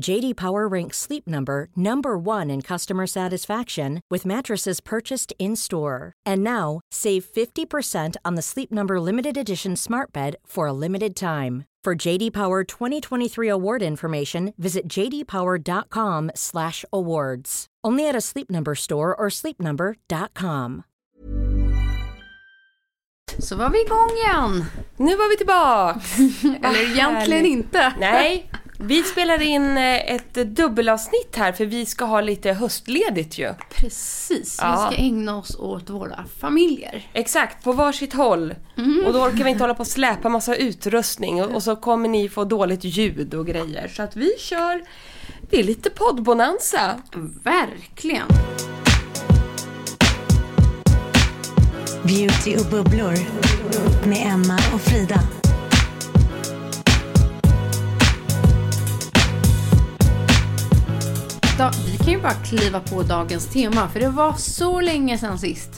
JD Power ranks Sleep Number number 1 in customer satisfaction with mattresses purchased in-store. And now, save 50% on the Sleep Number limited edition Smart Bed for a limited time. For JD Power 2023 award information, visit jdpower.com/awards. Only at a Sleep Number store or sleepnumber.com. Så var vi igång igen. Nu var vi tillbaks! Eller egentligen härligt. inte. Nej, vi spelar in eh, ett dubbelavsnitt här för vi ska ha lite höstledigt ju. Precis, Ja. vi ska ägna oss åt våra familjer. Exakt, på varsitt håll. Och då orkar vi inte hålla på och släpa massa utrustning och, och så kommer ni få dåligt ljud och grejer. Så att vi kör, det är lite poddbonanza. Verkligen. Beauty och bubblor med Emma och Frida. Da, vi kan ju bara kliva på dagens tema, för det var så länge sedan sist.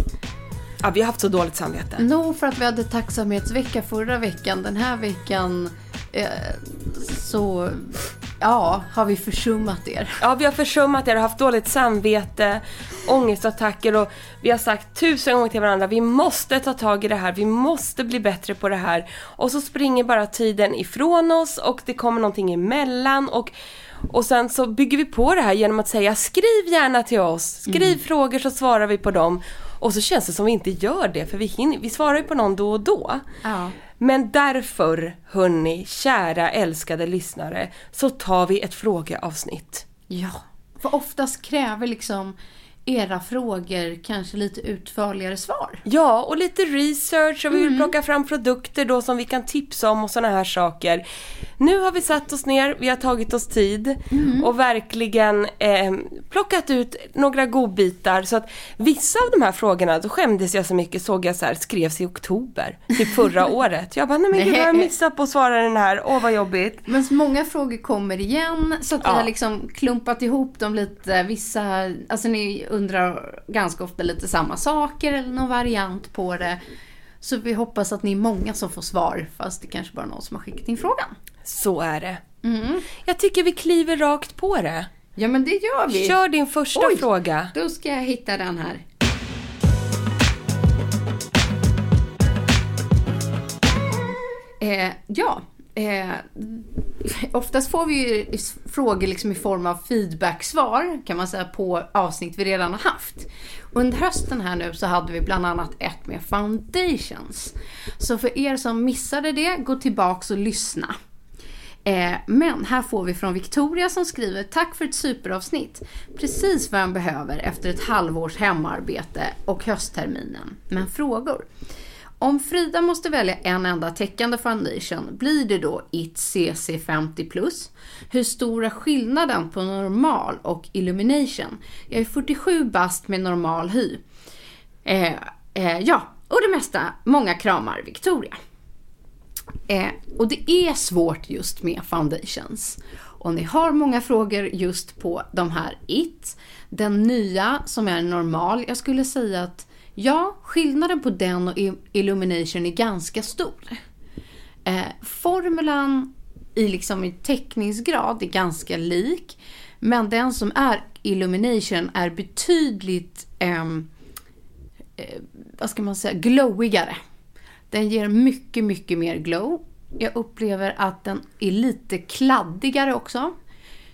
Ja, vi har haft så dåligt samvete. Nog för att vi hade tacksamhetsvecka förra veckan. Den här veckan eh, så ja, har vi försummat er. Ja, vi har försummat er och haft dåligt samvete, ångestattacker och vi har sagt tusen gånger till varandra vi måste ta tag i det här, vi måste bli bättre på det här. Och så springer bara tiden ifrån oss och det kommer någonting emellan och och sen så bygger vi på det här genom att säga skriv gärna till oss, skriv frågor så svarar vi på dem. Och så känns det som vi inte gör det för vi, hinner, vi svarar ju på någon då och då. Ja. Men därför, hörni, kära älskade lyssnare, så tar vi ett frågeavsnitt. Ja, för oftast kräver liksom era frågor kanske lite utförligare svar. Ja, och lite research och vi vill plocka fram produkter då som vi kan tipsa om och såna här saker. Nu har vi satt oss ner, vi har tagit oss tid och verkligen eh, plockat ut några godbitar så att vissa av de här frågorna, då skämdes jag så mycket, såg jag så här, skrevs i oktober, typ förra året. Jag bara, nej men gud jag har missat på att svara den här, åh vad jobbigt. Men många frågor kommer igen så att vi Ja. har liksom klumpat ihop dem lite. Vissa, alltså ni undrar ganska ofta lite samma saker eller någon variant på det. Så vi hoppas att ni är många som får svar fast det kanske bara är någon som har skickat in frågan. Så är det. Jag tycker vi kliver rakt på det. Ja men det gör vi. Kör din första Oj. fråga. Då ska jag hitta den här. Eh, ja, eh, oftast får vi ju frågor liksom i form av feedback-svar kan man säga på avsnitt vi redan har haft. Under hösten här nu så hade vi bland annat ett med foundations. Så för er som missade det, gå tillbaks och lyssna. Eh, men här får vi från Victoria som skriver Tack för ett superavsnitt. Precis vad jag behöver efter ett halvårs hemarbete och höstterminen. Men frågor. Om Frida måste välja en enda täckande foundation, blir det då IT CC50+. Hur stor är skillnaden på normal och illumination? Jag är 47 bast med normal hy. Eh, eh, ja, och det mesta. Många kramar Victoria. Eh, och det är svårt just med foundations. Om ni har många frågor just på de här IT, den nya som är normal, jag skulle säga att ja, skillnaden på den och illumination är ganska stor. Eh, formulan i, liksom, i täckningsgrad är ganska lik. Men den som är Illumination är betydligt, ehm, eh, vad ska man säga, glowigare. Den ger mycket, mycket mer glow. Jag upplever att den är lite kladdigare också.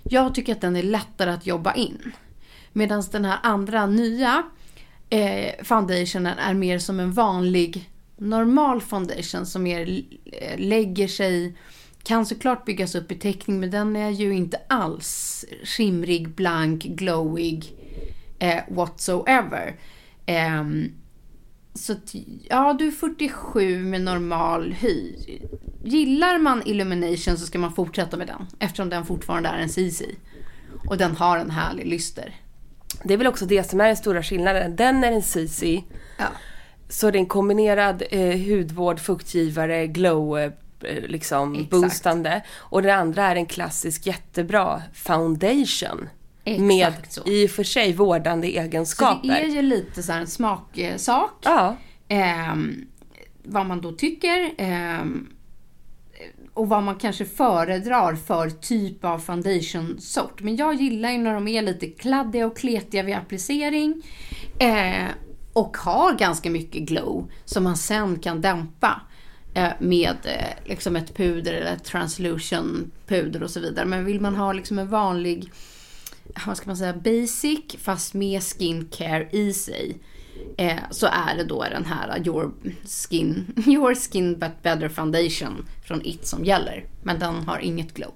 Jag tycker att den är lättare att jobba in. Medan den här andra nya eh, foundationen är mer som en vanlig normal foundation som mer eh, lägger sig, kan såklart byggas upp i teckning men den är ju inte alls skimrig, blank, glowig eh, whatsoever. Eh, så att, ja, du är 47 med normal hy. Gillar man Illumination så ska man fortsätta med den eftersom den fortfarande är en CC. Och den har en härlig lyster. Det är väl också det som är den stora skillnaden. Den är en CC. Ja. Så det är en kombinerad eh, hudvård, fuktgivare, glow, eh, liksom Exakt. boostande. Och den andra är en klassisk jättebra foundation. Exakt med så. i och för sig vårdande Så egenskaper. det är ju lite så en smaksak. Ja, Ehm, vad man då tycker. ehm, och vad man kanske föredrar för typ av foundation-sort. Men jag gillar ju när de är lite kladdiga och kletiga vid applicering. Eh, och har ganska mycket glow som man sen kan dämpa. eh, Med eh, liksom ett puder eller ett translution puder och så vidare. Men vill man ha liksom en vanlig vad ska man säga, basic fast med skincare i sig. Eh, så är det då den här your skin, your skin but better foundation från It som gäller. Men den har inget glow.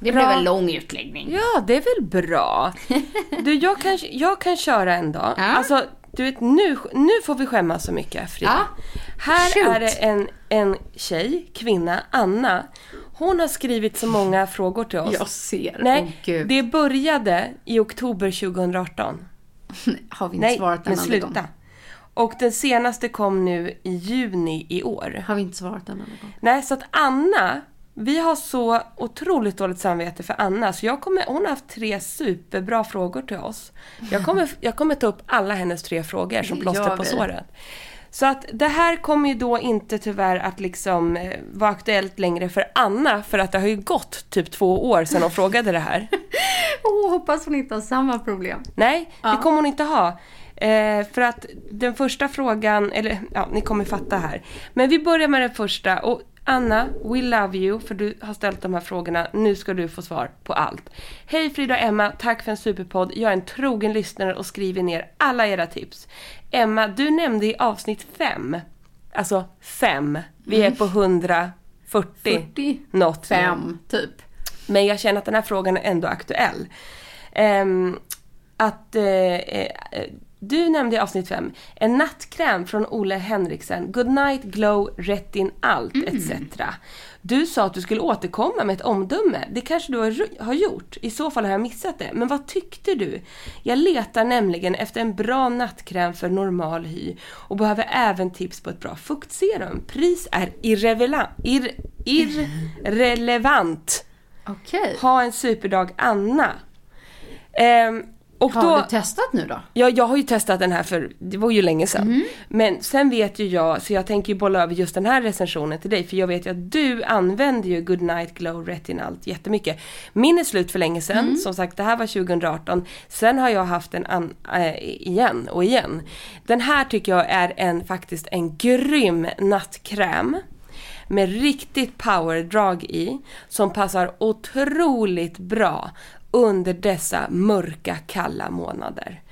Det Bra. blev en lång utläggning. ja det är väl bra. Du, jag kan, jag kan köra en dag. Ja. Alltså, du vet, nu, nu får vi skämmas så mycket, Frida. Ja. Här Shoot. är det en, en tjej, kvinna, Anna. Hon har skrivit så många frågor till oss. Jag ser. Nej, gud. det började i oktober 2018. har vi inte Nej, svarat en men sluta. gång. Och den senaste kom nu i juni i år. Har vi inte svarat en enda gång. Nej, så att Anna, vi har så otroligt dåligt samvete för Anna, så jag kommer, hon har haft tre superbra frågor till oss. Jag kommer, jag kommer ta upp alla hennes tre frågor som plåster på såret. Så att det här kommer ju då inte tyvärr att liksom eh, vara aktuellt längre för Anna, för att det har ju gått typ två år sedan hon frågade det här. Åh, hoppas hon inte har samma problem. Nej, Ja. det kommer hon inte ha. Eh, för att den första frågan, eller ja, ni kommer fatta här. Men vi börjar med den första. Och Anna, we love you för du har ställt de här frågorna. Nu ska du få svar på allt. Hej Frida och Emma, tack för en superpodd. Jag är en trogen lyssnare och skriver ner alla era tips. Emma, du nämnde i avsnitt 5, alltså 5, vi är på 140 40, något. Fem, typ. Men jag känner att den här frågan är ändå aktuell. Ehm, att eh, eh, du nämnde i avsnitt 5 en nattkräm från Ole Henriksen, Goodnight Glow Retin Allt etc. Du sa att du skulle återkomma med ett omdöme. Det kanske du har, gjort. I så fall har jag missat det. Men vad tyckte du? Jag letar nämligen efter en bra nattkräm för normal hy och behöver även tips på ett bra fuktserum. Pris är irrelevant. Ir, irrelevant. Okej. Ha en superdag Anna. Ehm, och Har då, du testat nu då? ja, jag har ju testat den här för det var ju länge sedan. Mm. Men sen vet ju jag, så jag tänker ju bolla över just den här recensionen till dig. För jag vet ju att du använder ju Goodnight Glow Retinalt jättemycket. Min är slut för länge sedan. Mm. Som sagt, det här var 2018. Sen har jag haft den an, äh, igen och igen. Den här tycker jag är en, faktiskt en grym nattkräm med riktigt powerdrag i som passar otroligt bra under dessa mörka kalla månader.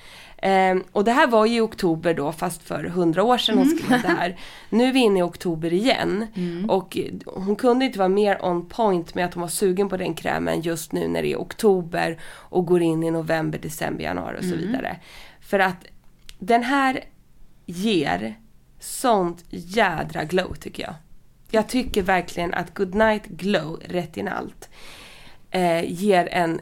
Ehm, och det här var ju i oktober då, fast för hundra år sedan hon skrev det här. Nu är vi inne i oktober igen. Och hon kunde inte vara mer on point med att hon var sugen på den krämen just nu när det är oktober och går in i november, december, januari och så vidare. För att den här ger sånt jädra glow tycker jag. Jag tycker verkligen att Goodnight Glow Retinalt eh, ger en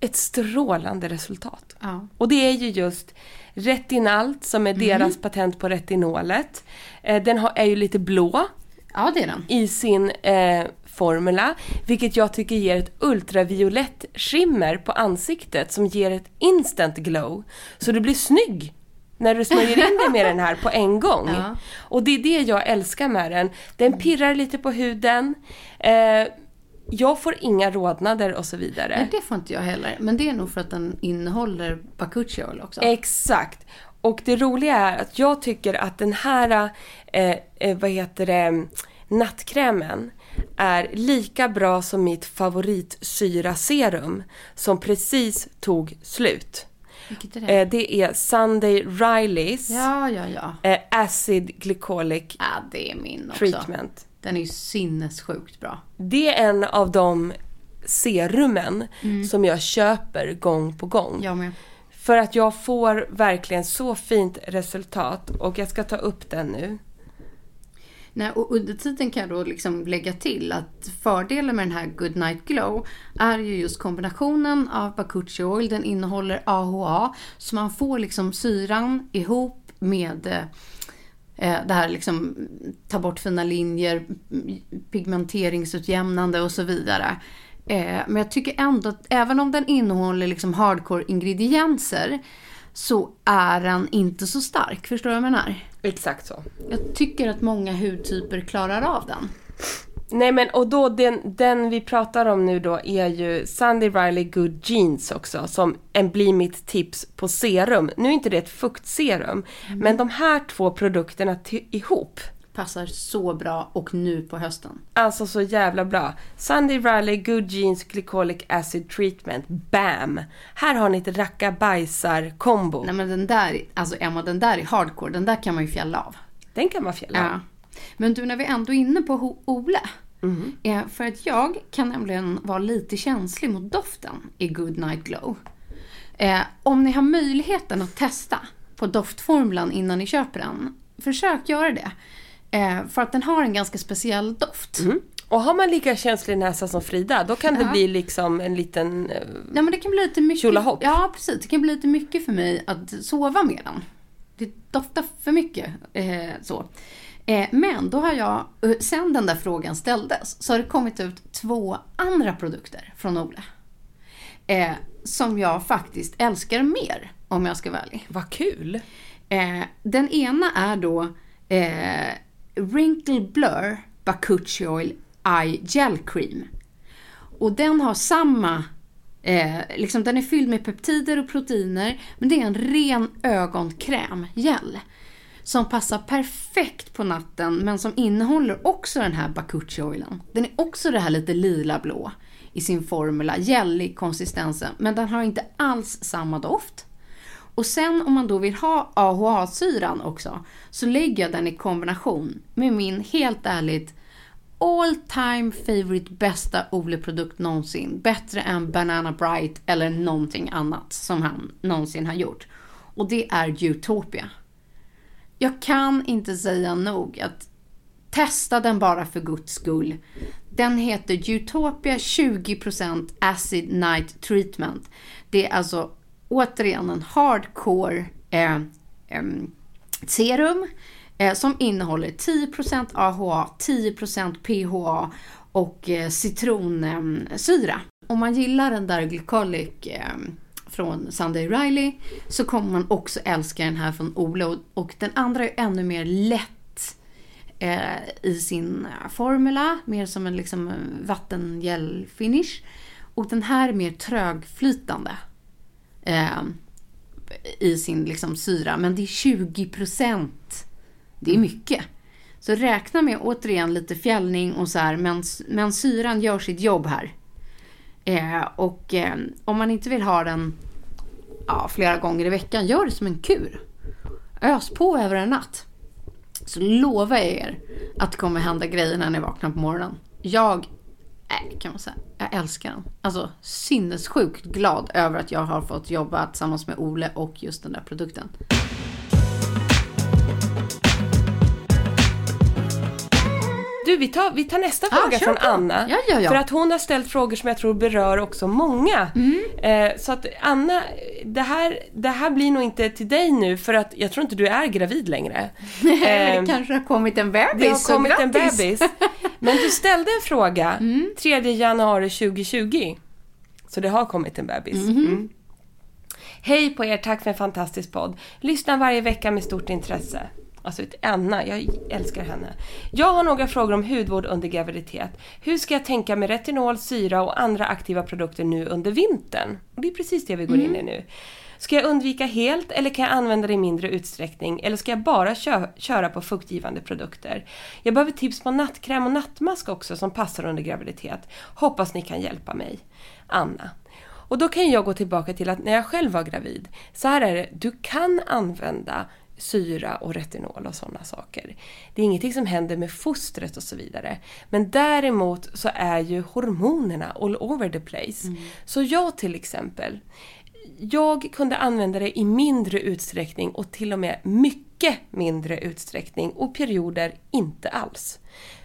ett strålande resultat. Ja. Och det är ju just Retinalt som är deras patent på retinolet. Eh, den har, är ju lite blå Ja, det är den. i sin eh, formula, vilket jag tycker ger ett ultraviolett skimmer på ansiktet som ger ett instant glow. Så du blir snygg när du smörjer in dig med den här på en gång. Ja. Och det är det jag älskar med den. Den pirrar lite på huden. Eh, jag får inga rodnader och så vidare. Nej, det får inte jag heller. Men det är nog för att den innehåller bakuchi oil också. Exakt. Och det roliga är att jag tycker att den här, eh, eh, vad heter det, nattkrämen är lika bra som mitt favoritsyraserum som precis tog slut. Vilket är det? Eh, det är Sunday Rileys ja, ja, ja. eh, Acid Glycolic Ja, det är min också. Treatment. Den är ju sinnessjukt bra. Det är en av de serumen som jag köper gång på gång. Jag med. För att jag får verkligen så fint resultat och jag ska ta upp den nu. Nej, och under tiden kan jag då liksom lägga till att fördelen med den här Good Night Glow är ju just kombinationen av Bakuchi Oil. Den innehåller AHA så man får liksom syran ihop med eh, det här liksom ta bort fina linjer, pigmenteringsutjämnande och så vidare. Eh, men jag tycker ändå att även om den innehåller liksom hardcore ingredienser så är den inte så stark. Förstår du vad jag menar? Exakt så. Jag tycker att många hudtyper klarar av den. Nej men och då den, den vi pratar om nu då är ju Sandy Riley Good Jeans också som en blir mitt tips på serum. Nu är inte det ett fuktserum men de här två produkterna ihop Passar så bra och nu på hösten. Alltså så jävla bra. Sunday Riley Good Jeans Glycolic Acid Treatment. BAM! Här har ni ett racka-bajsar-kombo. Nej men den där, alltså Emma, den där är hardcore. Den där kan man ju fjälla av. Den kan man fjälla. Ja. Men du, när vi ändå är inne på Ole. Eh, för att jag kan nämligen vara lite känslig mot doften i Good Night Glow. Eh, om ni har möjligheten att testa på doftformulan innan ni köper den, försök göra det. Eh, för att den har en ganska speciell doft. Mm. Och har man lika känslig näsa som Frida, då kan det Ja. bli liksom en liten... eh, Nej men det kan bli lite mycket. Tjolahopp. Ja precis, det kan bli lite mycket för mig att sova med den. Det doftar för mycket. Eh, så. Eh, men då har jag, eh, sen den där frågan ställdes, så har det kommit ut två andra produkter från Ole. Eh, som jag faktiskt älskar mer, om jag ska vara ärlig. Vad kul! Eh, den ena är då eh, Wrinkle Blur Bakuchi Oil Eye Gel Cream. Och den har samma, eh, liksom den är fylld med peptider och proteiner, men det är en ren ögonkräm, gel. Som passar perfekt på natten, men som innehåller också den här Bakuchi Oilen. Den är också det här lite lila-blå i sin formula, gällig konsistensen, men den har inte alls samma doft. Och sen om man då vill ha AHA-syran också så lägger jag den i kombination med min helt ärligt all time favorite bästa Ole-produkt någonsin. Bättre än Banana Bright eller någonting annat som han någonsin har gjort. Och det är Utopia. Jag kan inte säga nog att testa den bara för guds skull. Den heter Utopia 20% Acid Night Treatment. Det är alltså återigen en hardcore eh, eh, serum eh, som innehåller 10% AHA, 10% PHA och eh, citronsyra. Om man gillar den där glycolic eh, från Sunday Riley så kommer man också älska den här från Ole och, den andra är ännu mer lätt eh, i sin eh, formula, mer som en liksom vattengel-finish. Och den här är mer trögflytande eh, i sin liksom syra, men det är 20 procent. Det är mycket. Så räkna med återigen lite fjällning och så här, men, men syran gör sitt jobb här. Eh, och eh, om man inte vill ha den ja, flera gånger i veckan, gör det som en kur. Ös på över en natt. Så lovar jag er att det kommer hända grejer när ni vaknar på morgonen. Jag, äh, kan man säga, jag älskar den. Alltså sinnessjukt glad över att jag har fått jobba tillsammans med Ole och just den där produkten. Du, vi tar, vi tar nästa Ah, fråga från på. Anna. Ja, ja, ja. För att hon har ställt frågor som jag tror berör också många. Mm. Eh, så att Anna, det här, det här blir nog inte till dig nu för att jag tror inte du är gravid längre. Eh, det kanske har kommit en bebis, det har kommit en bebis. Men du ställde en fråga Mm. 3 januari 2020. Så det har kommit en bebis. Mhm. Mm. Hej på er, tack för en fantastisk podd. Lyssnar varje vecka med stort intresse. Alltså ett Anna, jag älskar henne. Jag har några frågor om hudvård under graviditet. Hur ska jag tänka med retinol, syra och andra aktiva produkter nu under vintern? Och det är precis det vi går in i nu. Ska jag undvika helt eller kan jag använda det i mindre utsträckning? Eller ska jag bara kö- köra på fuktgivande produkter? Jag behöver tips på nattkräm och nattmask också som passar under graviditet. Hoppas ni kan hjälpa mig. Anna. Och då kan jag gå tillbaka till att när jag själv var gravid, så här är det, du kan använda syra och retinol och sådana saker. Det är ingenting som händer med fostret och så vidare. Men däremot så är ju hormonerna all over the place. Så jag till exempel, jag kunde använda det i mindre utsträckning och till och med mycket mindre utsträckning och perioder inte alls.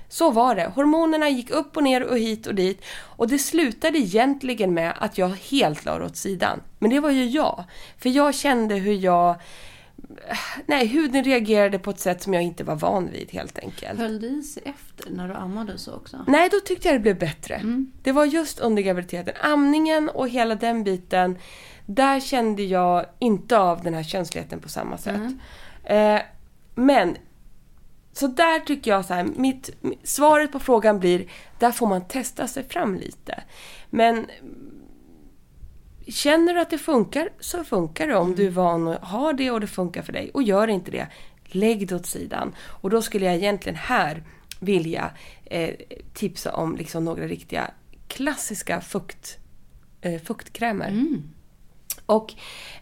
Så var det. Hormonerna gick upp och ner och hit och dit och det slutade egentligen med att jag helt la åt sidan. Men det var ju jag. För jag kände hur jag... Nej, huden reagerade på ett sätt som jag inte var van vid helt enkelt. Höll det i sig efter när du ammade så också? Nej, då tyckte jag det blev bättre. Det var just under graviditeten. Amningen och hela den biten, där kände jag inte av den här känsligheten på samma sätt. Eh, men, så där tycker jag så här, mitt, svaret på frågan blir, där får man testa sig fram lite. Men Känner du att det funkar så funkar det om du är van att ha det och det funkar för dig. Och gör inte det, lägg det åt sidan. Och då skulle jag egentligen här vilja eh, tipsa om liksom några riktiga klassiska fukt, eh, fuktkrämer. Och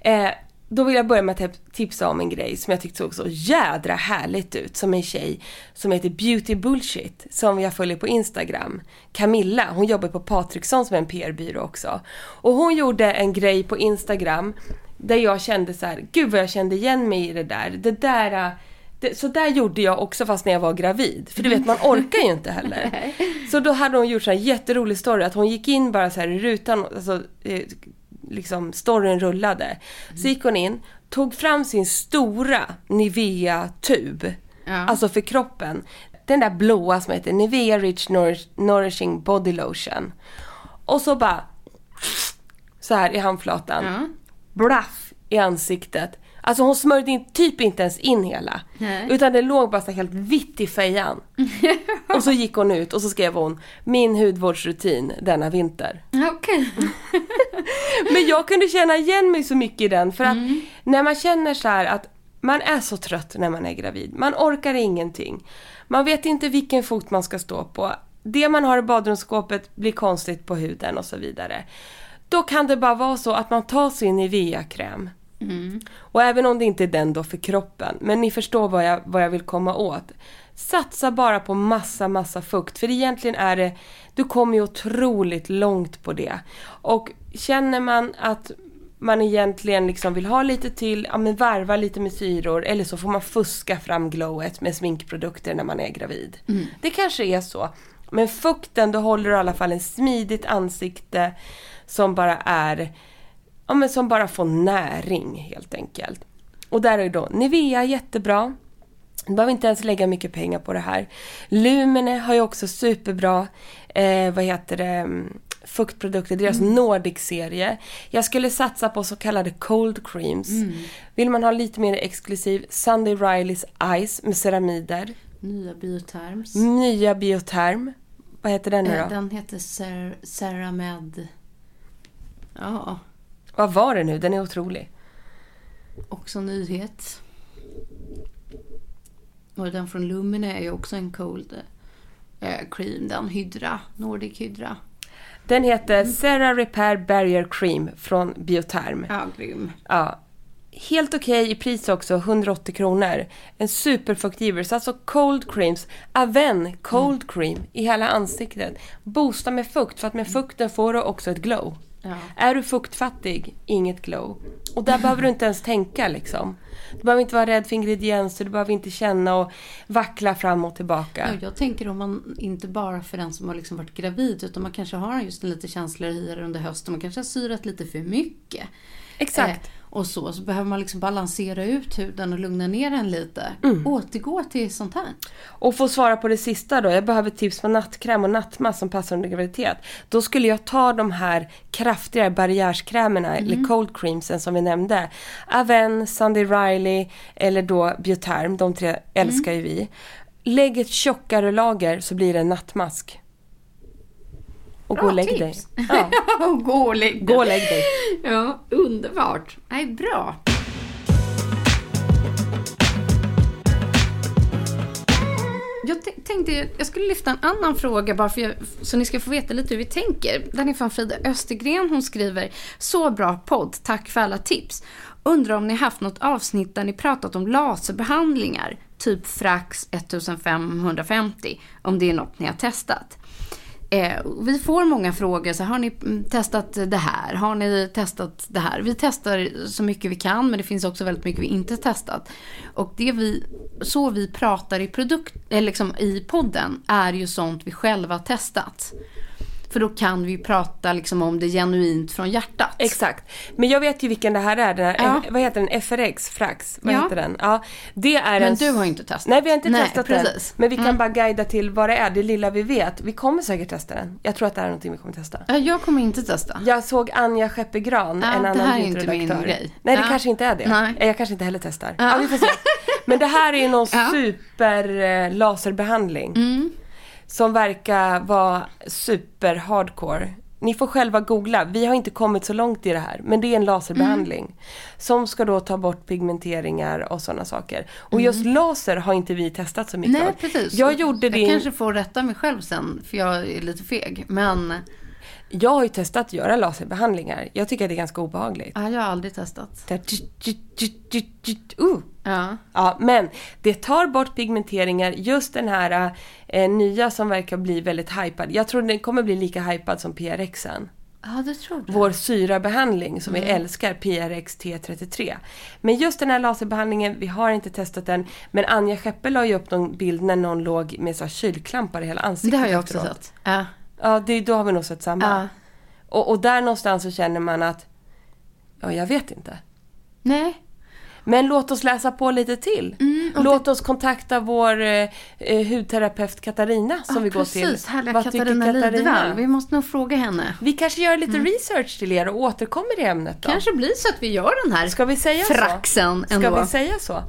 eh, då vill jag börja med att tip- tipsa om en grej som jag tyckte såg så jädra härligt ut. Som en tjej som heter Beauty Bullshit, som jag följer på Instagram. Camilla, hon jobbar på Patriksson som är en PR-byrå också. Och hon gjorde en grej på Instagram där jag kände så här, gud vad jag kände igen mig i det där. Det där... Det, så där gjorde jag också fast när jag var gravid. För du vet, man orkar ju inte heller. Så då hade hon gjort så här jätterolig story att hon gick in bara så här i rutan, alltså eh, liksom storyn rullade. Så gick hon in, tog fram sin stora Nivea-tub. Ja. Alltså för kroppen. Den där blåa som heter Nivea Rich Nourish, Nourishing Body Lotion. Och så bara så här i handflatan. Ja. Blaff i ansiktet. Alltså hon smörjde in, typ inte ens in hela. Nej. Utan det låg bara så helt vitt i fejan. och så gick hon ut och så skrev hon Min hudvårdsrutin denna vinter. Okej. Men jag kunde känna igen mig så mycket i den för att när man känner så här att man är så trött när man är gravid. Man orkar ingenting. Man vet inte vilken fot man ska stå på. Det man har i badrumsskåpet blir konstigt på huden och så vidare. Då kan det bara vara så att man tar sin Nivea-kräm. Och även om det inte är den då för kroppen, men ni förstår vad jag, vad jag vill komma åt. Satsa bara på massa, massa fukt. För egentligen är det, du kommer ju otroligt långt på det. Och känner man att man egentligen liksom vill ha lite till, ja men varva lite med syror eller så får man fuska fram glowet med sminkprodukter när man är gravid. Det kanske är så. Men fukten, då håller du i alla fall en smidigt ansikte som bara är, ja men som bara får näring helt enkelt. Och där är då Nivea jättebra. Du behöver inte ens lägga mycket pengar på det här. Lumene har ju också superbra, eh, vad heter det, mm, fuktprodukter, deras Nordic-serie. Jag skulle satsa på så kallade cold creams. Vill man ha lite mer exklusiv, Sunday Rileys Ice med ceramider. Nya Bioterms. Nya Bioterm. Vad heter den nu Eh, då? Den heter Cer- Ceramed. Ja, Vad var det nu? Den är otrolig. också nyhet. Och den från Lumine är ju också en cold eh, cream. Den Hydra, Nordic Hydra. Den heter Cera Repair Barrier Cream från Bioterm. Ja, grym. Ja. Helt okej i pris också, 180 kronor. En superfuktgivare. Så alltså cold creams, Aven cold cream i hela ansiktet. Boosta med fukt, för att med fukten får du också ett glow. Ja. Är du fuktfattig, inget glow. Och där behöver du inte ens tänka liksom. Du behöver inte vara rädd för ingredienser, du behöver inte känna och vackla fram och tillbaka. Ja, jag tänker om man inte bara för den som har liksom varit gravid utan man kanske har just en lite känsligare hyra under hösten. Man kanske har syrat lite för mycket. Exakt. Eh, och så, så behöver man liksom balansera ut huden och lugna ner den lite. Mm. Återgå till sånt här. Och få svara på det sista då, jag behöver tips på nattkräm och nattmask som passar under graviditet. Då skulle jag ta de här kraftigare barriärskrämerna, eller cold creamsen som vi nämnde. Aven, Sunday Riley eller då Bioterm, de tre älskar ju vi. Lägg ett tjockare lager så blir det en nattmask. Och gå och lägg dig. tips. Ja, gå och lägg gå och lägg dig. Ja, underbart. Nej, bra. Jag tänkte jag skulle lyfta en annan fråga bara för jag, så ni ska få veta lite hur vi tänker. Den är från Frida Östergren. Hon skriver Så bra podd, tack för alla tips. Undrar om ni haft något avsnitt där ni pratat om laserbehandlingar, typ Frax 1550, om det är något ni har testat. Eh, vi får många frågor, så har ni testat det här? Har ni testat det här? Vi testar så mycket vi kan, men det finns också väldigt mycket vi inte testat. Och det vi, så vi pratar i, produkt, eller liksom i podden är ju sånt vi själva testat. För då kan vi prata liksom om det genuint från hjärtat. Exakt. Men jag vet ju vilken det här är. Den här, Ja. Vad heter den? FRX? Frax? Vad Ja. heter den? Ja, det är Men en... du har inte testat. Nej, vi har inte Nej, testat precis. Mm. den. Men vi kan bara guida till vad det är, det lilla vi vet. Vi kommer säkert testa den. Jag tror att det här är någonting vi kommer testa. Ja, Jag kommer inte testa. Jag såg Anja Skeppegran, Ja, en det annan här är inte min grej. Nej, det kanske inte är det. Nej. Jag kanske inte heller testar. Ja. vi får se. Men det här är ju någon super eh, laserbehandling. Mm. Som verkar vara super hardcore. Ni får själva googla. Vi har inte kommit så långt i det här. Men det är en laserbehandling. Mm. Som ska då ta bort pigmenteringar och sådana saker. Och just laser har inte vi testat så mycket Mm. Nej, av. precis. Jag gjorde. Jag kanske får rätta mig själv sen, för jag är lite feg. Men Jag har ju testat att göra laserbehandlingar. Jag tycker att det är ganska obehagligt. ja, jag har aldrig testat. Uh. Ja. Ja, men det tar bort pigmenteringar. Just den här eh, nya som verkar bli väldigt hypad. Jag tror den kommer bli lika hypad som PRXen. Ja, det tror du. Vår syrabehandling som Mm. vi älskar, PRX T33. Men just den här laserbehandlingen, vi har inte testat den. Men Anja Skeppe la ju upp någon bild när någon låg med så kylklampar i hela ansiktet det har jag också efteråt. sett. Ja. Ja, det, då har vi nog sett samma. Ja. Och, och där någonstans så känner man att, ja jag vet inte. Nej. Men låt oss läsa på lite till. Mm, låt oss kontakta vår eh, eh, hudterapeut Katarina som ja, vi går till. precis. Härliga Vad Katarina Lidevall. Vi måste nog fråga henne. Vi kanske gör lite research till er och återkommer i ämnet då. Mm. Kanske blir så att vi gör den här Ska vi säga så? fraxen ändå. Ska vi säga så?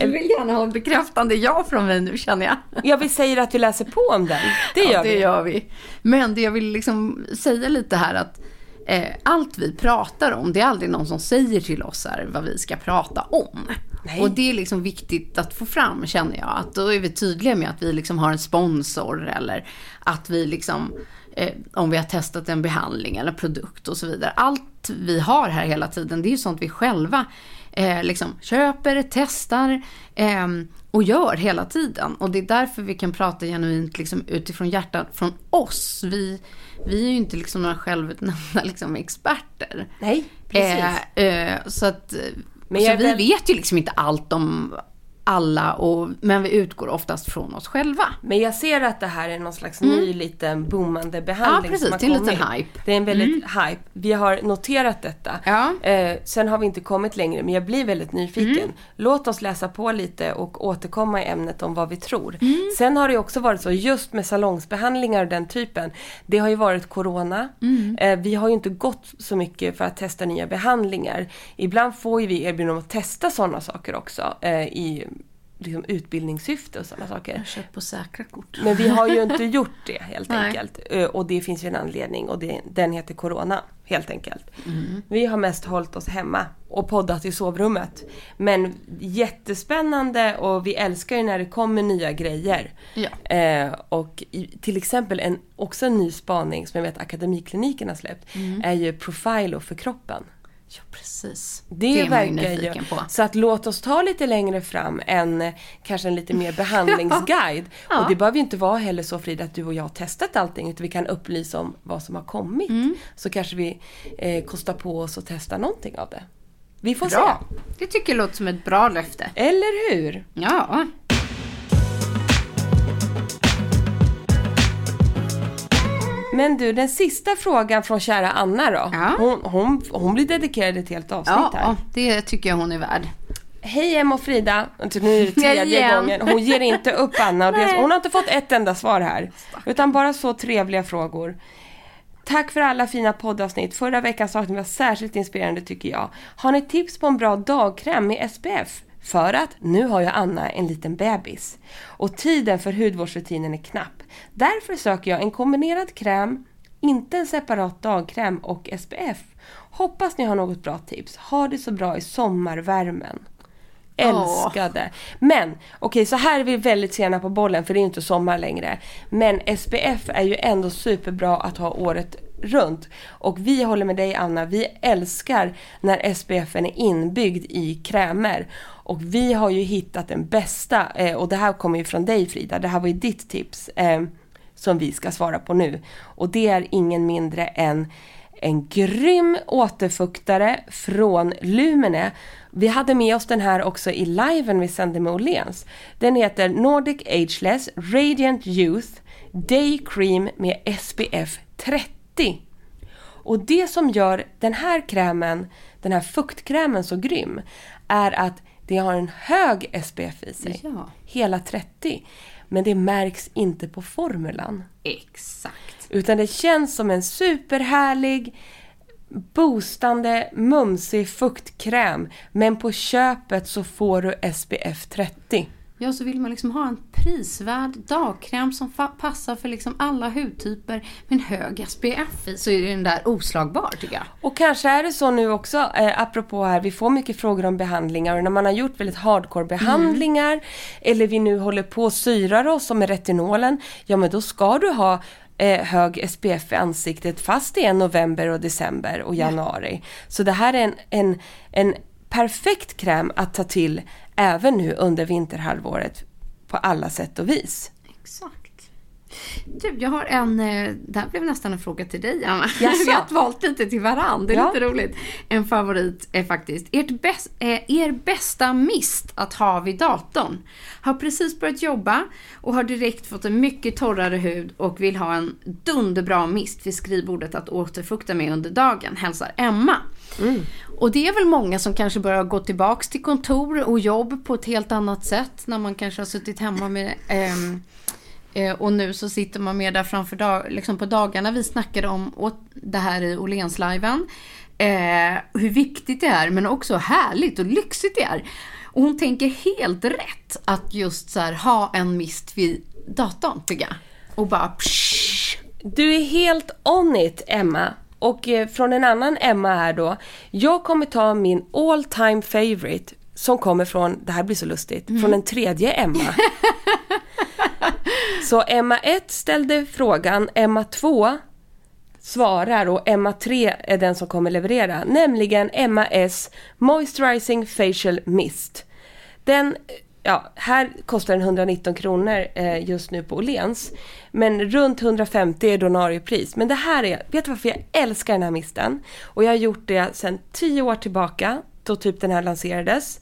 Du vill gärna ha en bekräftande ja från mig nu känner jag. Ja, vi säger att vi läser på om den. Det gör ja, det vi. gör vi. Men det jag vill liksom säga lite här att eh, allt vi pratar om, det är aldrig någon som säger till oss här vad vi ska prata om. Nej. Och det är liksom viktigt att få fram känner jag. Att då är vi tydliga med att vi liksom har en sponsor eller att vi liksom eh, om vi har testat en behandling eller produkt och så vidare. Allt vi har här hela tiden, det är ju sånt vi själva eh, liksom köper, testar eh, och gör hela tiden. Och det är därför vi kan prata genuint liksom, utifrån hjärtat från oss. Vi, vi är ju inte liksom några självutnämnda liksom, experter. Nej, precis. Eh, eh, så att, Men så vi väl- vet ju liksom inte allt om alla, och, men vi utgår oftast från oss själva. Men jag ser att det här är någon slags ny liten boomande behandling Mm. Ja, precis. som har Det är en liten hype. Mm. Det är en väldigt hype. Vi har noterat detta. Ja. Eh, sen har vi inte kommit längre, men jag blir väldigt nyfiken. Mm. Låt oss läsa på lite och återkomma i ämnet om vad vi tror. Mm. Sen har det också varit så, just med salongsbehandlingar och den typen. Det har ju varit Corona. Mm. Eh, vi har ju inte gått så mycket för att testa nya behandlingar. Ibland får ju vi erbjudande om att testa sådana saker också. Eh, I liksom, utbildningssyfte och sådana saker. Köp på säkra kort. Men vi har ju inte gjort det helt enkelt. Ö, Och det finns ju en anledning och det, den heter Corona helt enkelt. Mm. Vi har mest hållit oss hemma och poddat i sovrummet. Men jättespännande och vi älskar ju när det kommer nya grejer. Ja. Eh, och i, till exempel en, också en ny spaning som jag vet Akademikliniken har släppt Mm. är ju Profilo för kroppen. Ja, precis. Det, är man ju verkar nyfiken ju. på. Så att låt oss ta lite längre fram en kanske en lite mer behandlingsguide. Ja. Och det behöver ju inte vara heller så Frida att du och jag har testat allting utan vi kan upplysa om vad som har kommit. Mm. Så kanske vi eh, kostar på oss att testa någonting av det. Vi får Bra. se. Det tycker jag låter som ett bra löfte. Eller hur? Ja. Men du, den sista frågan från kära Anna då. Ja. Hon, hon, hon blir dedikerad ett helt avsnitt här. Ja, det tycker jag hon är värd. Hej Emma och Frida. Nu är det tredje gången. Hon ger inte upp Anna. Och det, hon har inte fått ett enda svar här. Utan bara så trevliga frågor. Tack för alla fina poddavsnitt. Förra veckans avsnitt var särskilt inspirerande tycker jag. Har ni tips på en bra dagkräm med SPF? För att nu har ju Anna en liten bebis. Och tiden för hudvårdsrutinen är knapp. Därför söker jag en kombinerad kräm, inte en separat dagkräm och SPF. Hoppas ni har något bra tips. Ha det så bra i sommarvärmen. Älskade. Men okej, så här är vi väldigt sena på bollen för det är ju inte sommar längre. Men SPF är ju ändå superbra att ha året runt. Och vi håller med dig Anna, vi älskar när SPF är inbyggd i krämer. Och vi har ju hittat den bästa, eh, och det här kommer ju från dig Frida, det här var ju ditt tips eh, som vi ska svara på nu. Och det är ingen mindre än en grym återfuktare från Lumene. Vi hade med oss den här också i liven vi sände med Åhléns. Den heter Nordic Ageless Radiant Youth Day Cream med SPF 30. Och det som gör den här krämen, den här fuktkrämen så grym, är att det har en hög SPF i sig. Ja. Hela 30. Men det märks inte på formulan. Exakt. Utan det känns som en superhärlig, boostande, mumsig fuktkräm. Men på köpet så får du SPF 30. Ja, så vill man liksom ha en prisvärd dagkräm som passar för liksom alla hudtyper med en hög SPF i så är den där oslagbar tycker jag. Och kanske är det så nu också, eh, apropå här, vi får mycket frågor om behandlingar och när man har gjort väldigt hardcore behandlingar eller vi nu håller på och syrar oss som med retinolen, ja men då ska du ha eh, hög SPF i ansiktet fast det är november och december och januari. Så det här är en, en, en perfekt kräm att ta till även nu under vinterhalvåret på alla sätt och vis. Exakt. Du, jag har en, eh, det här blev nästan en fråga till dig Anna. Jaså? Vi har valt lite till varann, det är Ja. lite roligt. En favorit är faktiskt, ert bäst, eh, er bästa mist att ha vid datorn. Har precis börjat jobba och har direkt fått en mycket torrare hud och vill ha en dunderbra mist vid skrivbordet att återfukta med under dagen. Hälsar Emma. Och det är väl många som kanske börjar gå tillbaks till kontor och jobb på ett helt annat sätt när man kanske har suttit hemma med Eh, och nu så sitter man med där framför dag, liksom på dagarna. Vi snackade om det här i Åhlénsliven. Eh, hur viktigt det är men också härligt och lyxigt det är. Och hon tänker helt rätt att just så här, ha en mist vid datorn tycker jag. Och bara psh, Du är helt on it, Emma. Och eh, från en annan Emma här då. Jag kommer ta min all time favorite som kommer från, det här blir så lustigt, från en tredje Emma. så Emma 1 ställde frågan, Emma 2 svarar och Emma 3 är den som kommer leverera. Nämligen Emma S Moisturizing Facial Mist. Den, ja, här kostar den 119 kronor eh, just nu på Åhléns. Men runt 150 är donariepris. Men det här är, vet du varför jag älskar den här misten? Och jag har gjort det sedan 10 år tillbaka, då typ den här lanserades.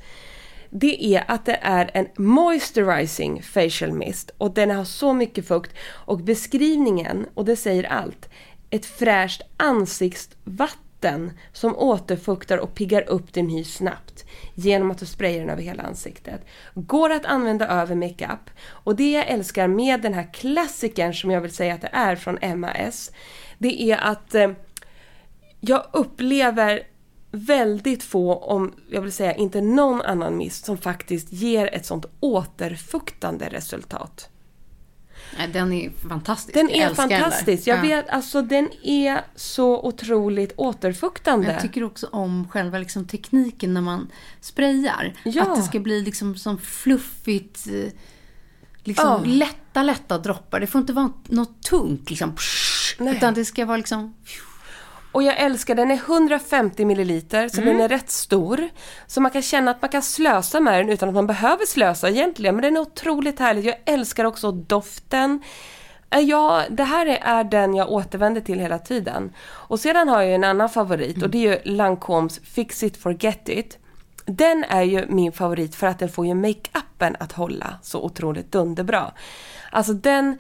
Det är att det är en moisturizing facial mist och den har så mycket fukt och beskrivningen, och det säger allt, ett fräscht ansiktsvatten som återfuktar och piggar upp din hy snabbt genom att du sprayar den över hela ansiktet. Går att använda över makeup och det jag älskar med den här klassikern som jag vill säga att det är från MAS, det är att eh, jag upplever väldigt få, om jag vill säga inte någon annan mist, som faktiskt ger ett sånt återfuktande resultat. den är fantastisk. Den Jag är älskar den fantastisk. Jag Ja. vet, alltså den är så otroligt återfuktande. Jag tycker också om själva liksom tekniken när man sprayar. Ja. Att det ska bli liksom som fluffigt, eh, liksom Ja. lätta, lätta droppar. Det får inte vara något tungt liksom. Psh, utan det ska vara liksom... Och jag älskar den, är 150 milliliter så Mm. den är rätt stor. Så man kan känna att man kan slösa med den utan att man behöver slösa egentligen. Men den är otroligt härlig. Jag älskar också doften. Eh, Ja, det här är, är den jag återvänder till hela tiden. Och sedan har jag en annan favorit och det är ju Lancomes Fix It Forget It. Den är ju min favorit för att den får ju makeupen att hålla så otroligt dunderbra. Alltså den...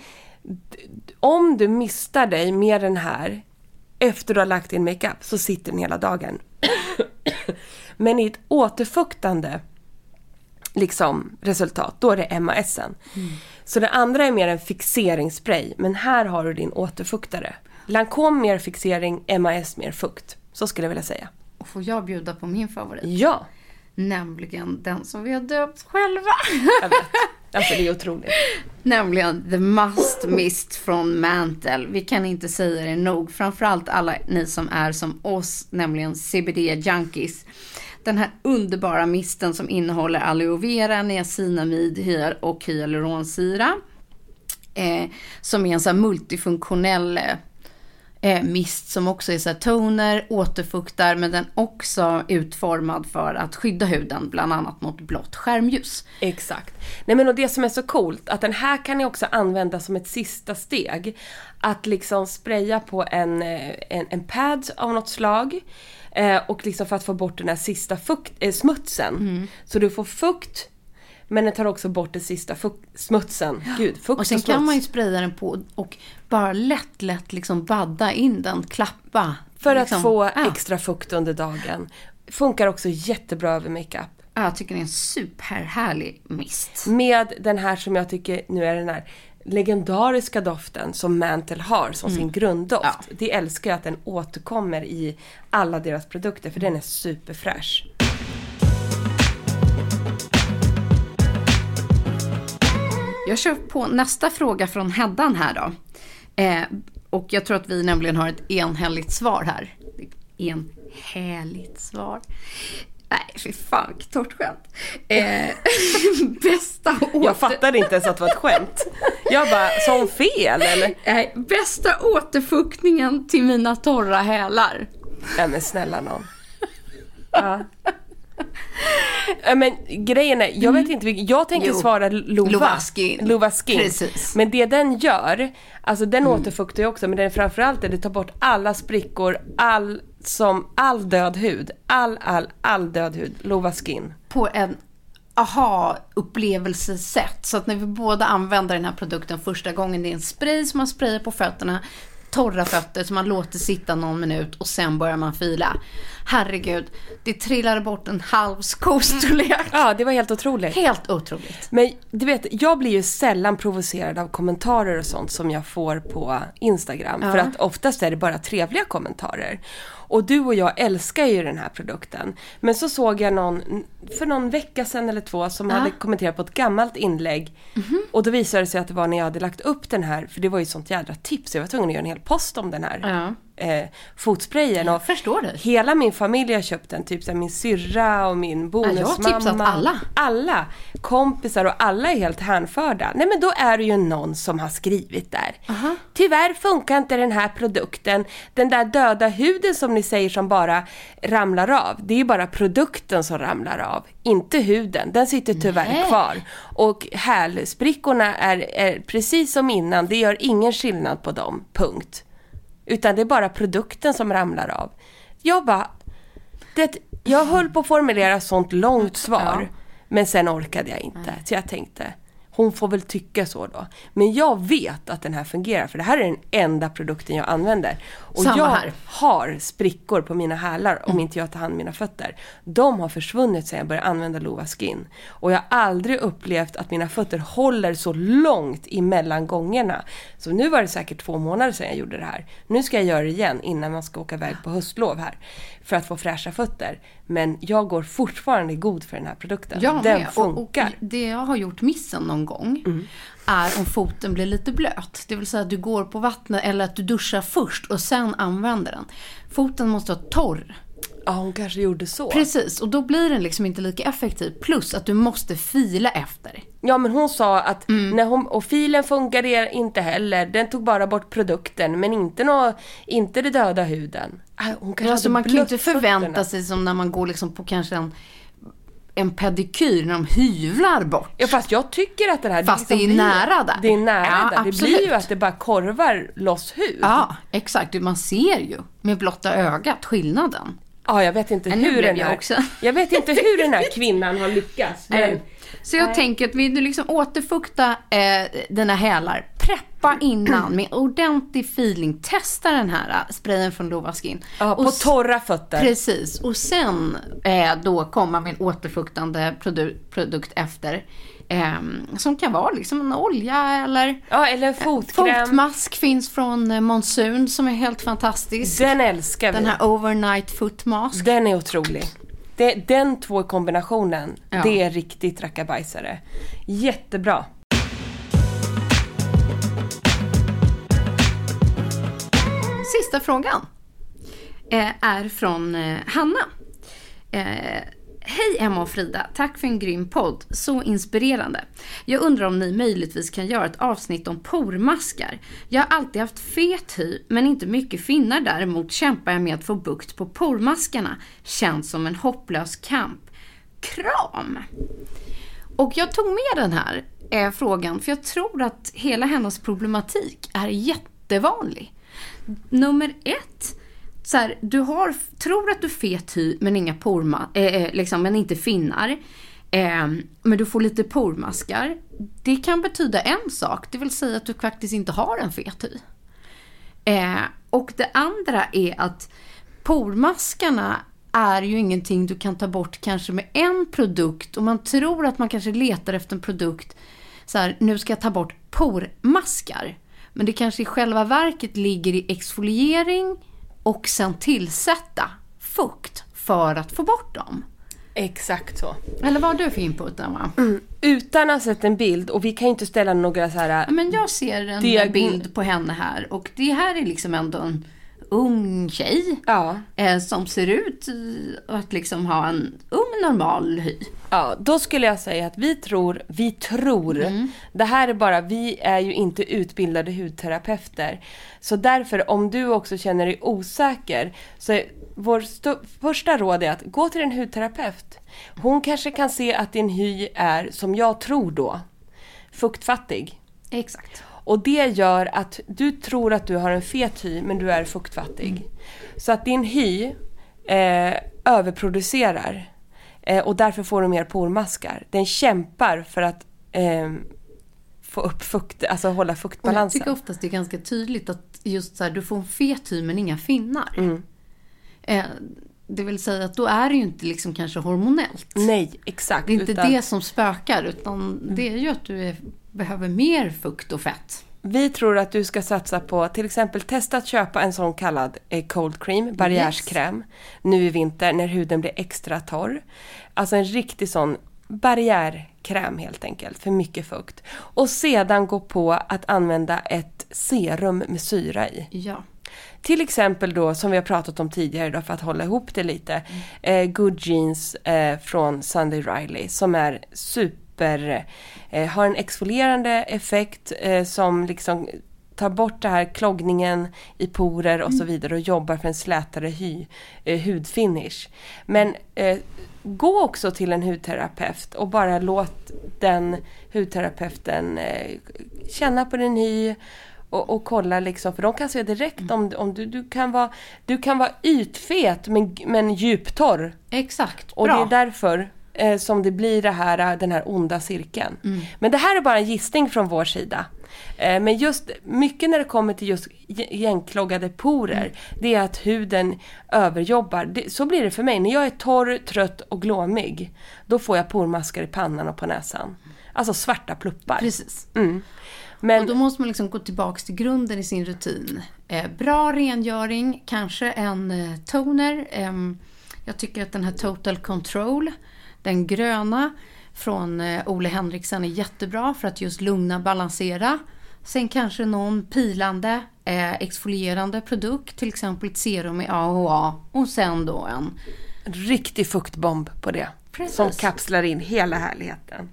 Om du mistar dig med den här efter du har lagt din makeup så sitter den hela dagen. Men i ett återfuktande liksom resultat, då är det MASen. Så det andra är mer en fixeringsspray, men här har du din återfuktare. Lancome mer fixering, MAS mer fukt. Så skulle jag vilja säga. Och får jag bjuda på min favorit? Ja, Nämligen den som vi har döpt själva. Alltså det är otroligt. Nämligen The Must Mist från Mantle. Vi kan inte säga det nog. Framförallt alla ni som är som oss, nämligen CBD-junkies. Den här underbara misten som innehåller aloe vera, niacinamid och hyaluronsyra. Eh, som är en sån här multifunktionell eh, eh, mist som också är så toner, återfuktar, men den också utformad för att skydda huden, bland annat mot blått skärmljus. Exakt. Nej men och det som är så coolt, att den här kan ni också använda som ett sista steg. Att liksom spraya på en, eh, en, en pad av något slag. Eh, och liksom för att få bort den här sista fukt, eh, smutsen. Mm. Så du får fukt, men den tar också bort den sista smutsen. Gud, fukt Och sen smuts. kan man ju spraya den på och bara lätt, lätt liksom badda in den, klappa. För att liksom. få ja. extra fukt under dagen. Funkar också jättebra över makeup. Ja, Jag tycker det är en superhärlig mist. Med den här som jag tycker nu är den här legendariska doften som Mantle har som sin grunddoft. Mm. Ja. Det älskar jag att den återkommer i alla deras produkter för den är superfräsch. Jag kör på nästa fråga från Heddan här då. Eh, och jag tror att vi nämligen har ett enhälligt svar här. Enhälligt svar. Nej, fy fan vilket torrt skämt. Eh, bästa åter... Jag fattade inte ens att det var ett skämt. Jag bara, sa hon fel eller? Nej, bästa återfuktningen till mina torra hälar. Nej men snälla nån. Ja. Men grejen är, jag vet inte vilken, jag tänker Mm. Jo. svara Lova. Lovaskin. Lovaskin. Precis. Men det den gör, alltså den återfuktar ju också, men den framförallt är det tar bort alla sprickor, all, som, all död hud. All, all, all död hud. Lovaskin. på en aha-upplevelsesätt. Så att när vi båda använder den här produkten första gången, det är en spray som man sprayar på fötterna, torra fötter som man låter sitta någon minut och sen börjar man fila. Herregud, det trillade bort en halv skostorlek. Ja, det var helt otroligt. Helt otroligt. Men du vet, jag blir ju sällan provocerad av kommentarer och sånt som jag får på Instagram. För att oftast är det bara trevliga kommentarer. Och du och jag älskar ju den här produkten. Men så såg jag någon, för någon vecka sedan eller två, som hade kommenterat på ett gammalt inlägg. Och då visade det sig att det var när jag hade lagt upp den här, för det var ju sånt jädra tips. Jag var tvungen att göra en hel post om den här Ja. Eh, fotsprayen. Och förstår dig. Hela min familj har köpt den, typ så här, min syrra och min jag har bonusmamma. tipsat alla. Alla kompisar och alla är helt hänförda. Nej men då är det ju någon som har skrivit där. Tyvärr funkar inte den här produkten. Den där döda huden som ni säger som bara ramlar av. Det är ju bara produkten som ramlar av. Inte huden. Den sitter tyvärr Nej. kvar. Och hälsprickorna är, är precis som innan. Det gör ingen skillnad på dem. Punkt. Utan det är bara produkten som ramlar av. Jag bara... Det, jag höll på att formulera sånt långt svar. Men sen orkade jag inte. Så jag tänkte, hon får väl tycka så då. Men jag vet att den här fungerar. För det här är den enda produkten jag använder. Och Samma jag här. har sprickor på mina hälar om inte jag tar hand om mina fötter. De har försvunnit sedan jag började använda Lova Skin. Och jag har aldrig upplevt att mina fötter håller så långt emellan gångerna. Så nu var det säkert två månader sedan jag gjorde det här. Nu ska jag göra det igen innan man ska åka iväg på höstlov här. För att få fräscha fötter. Men jag går fortfarande god för den här produkten. Jag den med. Och, och funkar. det jag har gjort missen någon gång är om foten blir lite blöt. Det vill säga att du går på vattnet eller att du duschar först och sen använder den. Foten måste vara torr. Ja, hon kanske gjorde så. Precis, och då blir den liksom inte lika effektiv. Plus att du måste fila efter. Ja men hon sa att, Mm. när hon, och filen funkade inte heller. Den tog bara bort produkten men inte, nå, inte det döda huden. Ah, Hon kanske Alltså man kan ju inte förvänta sig som när man går liksom på kanske en en pedikyr när de hyvlar bort. Ja fast jag tycker att det här... Fast det är liksom blir- nära där. Det är nära Ja, där. Det absolut. blir ju att det bara korvar loss hud. Ja, exakt. Man ser ju med blotta ögat skillnaden. Ja, jag vet inte hur den jag här, också. Jag vet inte hur den här kvinnan har lyckats. Men, Så jag tänker att du liksom återfukta eh, dina hälar, preppa innan med ordentlig feeling. Testa den här eh, sprayen från Lova Skin. ja, på Och torra fötter. Precis, och sen eh, då komma med en återfuktande produ- produkt efter. Ehm, som kan vara liksom en olja eller Ja, eller en fotkräm. fotmask finns från eh, Monsoon som är helt fantastisk. Den älskar vi. Den här overnight foot mask. Den är otrolig. Det, den två kombinationen, Ja. det är riktigt rackabajsare. Jättebra. Sista frågan eh, är från eh, Hanna. Eh, Hej Emma och Frida, tack för en grym podd. Så inspirerande. Jag undrar om ni möjligtvis kan göra ett avsnitt om pormaskar. Jag har alltid haft fet hy, men inte mycket finnar däremot kämpar jag med att få bukt på pormaskarna. Känns som en hopplös kamp. Kram! Och jag tog med den här eh, frågan för jag tror att hela hennes problematik är jättevanlig. Nummer ett, så här, du har, tror att du är fet hy men inga porma, eh, eh, liksom, men inte finnar. Eh, men du får lite pormaskar. Det kan betyda en sak, det vill säga att du faktiskt inte har en fet hy. Eh, och det andra är att pormaskarna är ju ingenting du kan ta bort kanske med en produkt och man tror att man kanske letar efter en produkt så här, nu ska jag ta bort pormaskar. Men det kanske i själva verket ligger i exfoliering och sen tillsätta fukt för att få bort dem. Exakt så. Eller vad har du för input Emma? Utan att ha sett en bild, och vi kan ju inte ställa några så här... Ja, Men jag ser en Diag- bild på henne här och det här är liksom ändå en ung tjej. Ja. eh, som ser ut eh, att liksom ha en ung normal hy. Ja, då skulle jag säga att vi tror, vi tror, det här är bara, vi är ju inte utbildade hudterapeuter. Så därför, om du också känner dig osäker, så vår första råd är att gå till en hudterapeut. Hon kanske kan se att din hy är, som jag tror då, fuktfattig. Exakt. Och det gör att du tror att du har en fet hy, men du är fuktfattig. Så att din hy eh, överproducerar. Eh, och därför får du mer pormaskar. Den kämpar för att eh, få upp fukt, alltså hålla Och jag fuktbalansen. tycker oftast det är ganska tydligt att just så här, du får en fet hy men inga finnar. Eh, det vill säga att då är det ju inte liksom kanske hormonellt. Nej, exakt. Det är inte utan det som spökar utan det är ju att du är, behöver mer fukt och fett. Vi tror att du ska satsa på till exempel testa att köpa en sån kallad eh, cold cream, barriärskräm, nu i vinter när huden blir extra torr. Alltså en riktig sån barriärkräm helt enkelt, för mycket fukt. Och sedan gå på att använda ett serum med syra i. Ja. Till exempel då, som vi har pratat om tidigare då, för att hålla ihop det lite, eh, Good Jeans eh, från Sunday Riley som är super, eh, har en exfolierande effekt eh, som liksom tar bort det här kloggningen i porer och så vidare och jobbar för en slätare hy, eh, hudfinish. Men eh, gå också till en hudterapeut och bara låt den hudterapeuten eh, känna på din hy och, och kolla liksom, för de kan se direkt om, om du, du kan vara Du kan vara ytfet men, men djuptorr. Exakt, Och bra. det är därför eh, som det blir det här, den här onda cirkeln. Mm. Men det här är bara en gissning från vår sida. Eh, men just mycket när det kommer till just ge- igenkloggade porer, Mm. det är att huden överjobbar. Det, så blir det för mig. När jag är torr, trött och glåmig, då får jag pormaskar i pannan och på näsan. Alltså svarta pluppar. Precis. Mm. Men Och då måste man liksom gå tillbaks till grunden i sin rutin. Eh, bra rengöring, kanske en eh, toner. Ehm, jag tycker att den här Total Control, den gröna från eh, Ole Henriksen är jättebra för att just lugna, balansera. Sen kanske någon pilande, eh, exfolierande produkt, till exempel ett serum i AHA och sen då en riktig fuktbomb på det. Precis. Som kapslar in hela härligheten.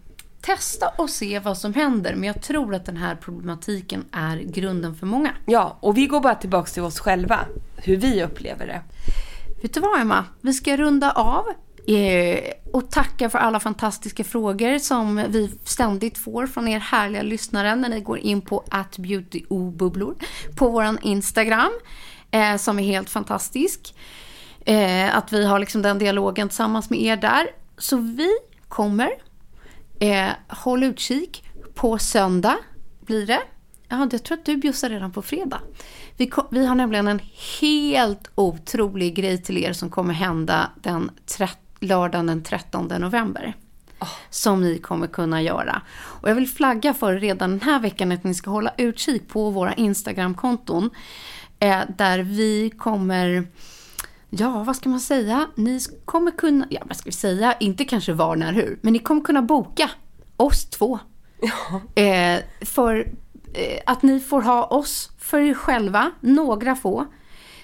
Testa och se vad som händer, men jag tror att den här problematiken är grunden för många. Ja, och vi går bara tillbaks till oss själva. Hur vi upplever det. Vet du vad Emma? Vi ska runda av Eh, och tacka för alla fantastiska frågor som vi ständigt får från er härliga lyssnare när ni går in på atbeautybubblor på våran Instagram eh, som är helt fantastisk. Eh, att vi har liksom den dialogen tillsammans med er där. Så vi kommer, eh, håll utkik på söndag blir det. Ja, jag tror att du bjussar redan på fredag. Vi, vi har nämligen en helt otrolig grej till er som kommer hända den lördagen den 13 november. Som ni kommer kunna göra. Och jag vill flagga för redan den här veckan att ni ska hålla utkik på våra Instagramkonton. Eh, där vi kommer Ja, vad ska man säga? Ni kommer kunna, ja vad ska vi säga, inte kanske var, när, hur, men ni kommer kunna boka oss två. Eh, för eh, att ni får ha oss för er själva, några få,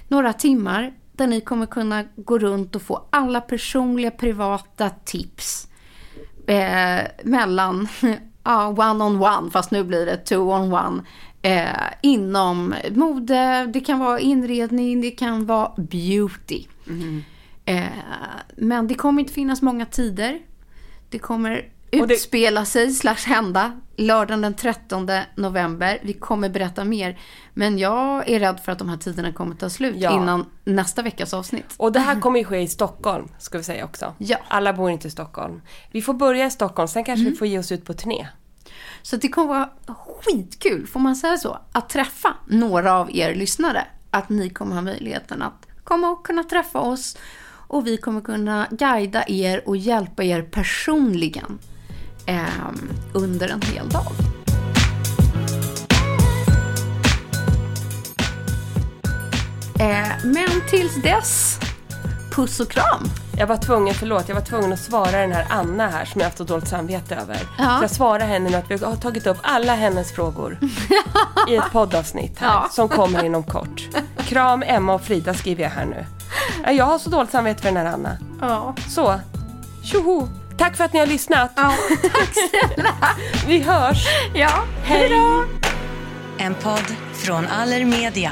några timmar där ni kommer kunna gå runt och få alla personliga privata tips eh, mellan ja, one on one, fast nu blir det two on one. Eh, inom mode, det kan vara inredning, det kan vara beauty. Eh, men det kommer inte finnas många tider. Det kommer Och det- utspela sig, slash hända, lördagen den 13 november. Vi kommer berätta mer. Men jag är rädd för att de här tiderna kommer ta slut Ja. innan nästa veckas avsnitt. Och det här kommer ju ske i Stockholm, ska vi säga också. Ja. Alla bor inte i Stockholm. Vi får börja i Stockholm, sen kanske vi får ge oss ut på turné. Så det kommer vara skitkul, får man säga så, att träffa några av er lyssnare. Att ni kommer ha möjligheten att komma och kunna träffa oss och vi kommer kunna guida er och hjälpa er personligen eh, under en hel dag. Eh, men tills dess, puss och kram! Jag var tvungen, förlåt, jag var tvungen att svara den här Anna här som jag haft så dåligt samvete över. Ja. Så jag svarar henne nu att vi har tagit upp alla hennes frågor i ett poddavsnitt här Ja. som kommer inom kort. Kram Emma och Frida skriver jag här nu. Ja, Jag har så dåligt samvete för den här Anna. Ja. Så, tjoho! Tack för att ni har lyssnat. Ja, tack snälla! Vi hörs! Ja, Hej då! En podd från Allermedia.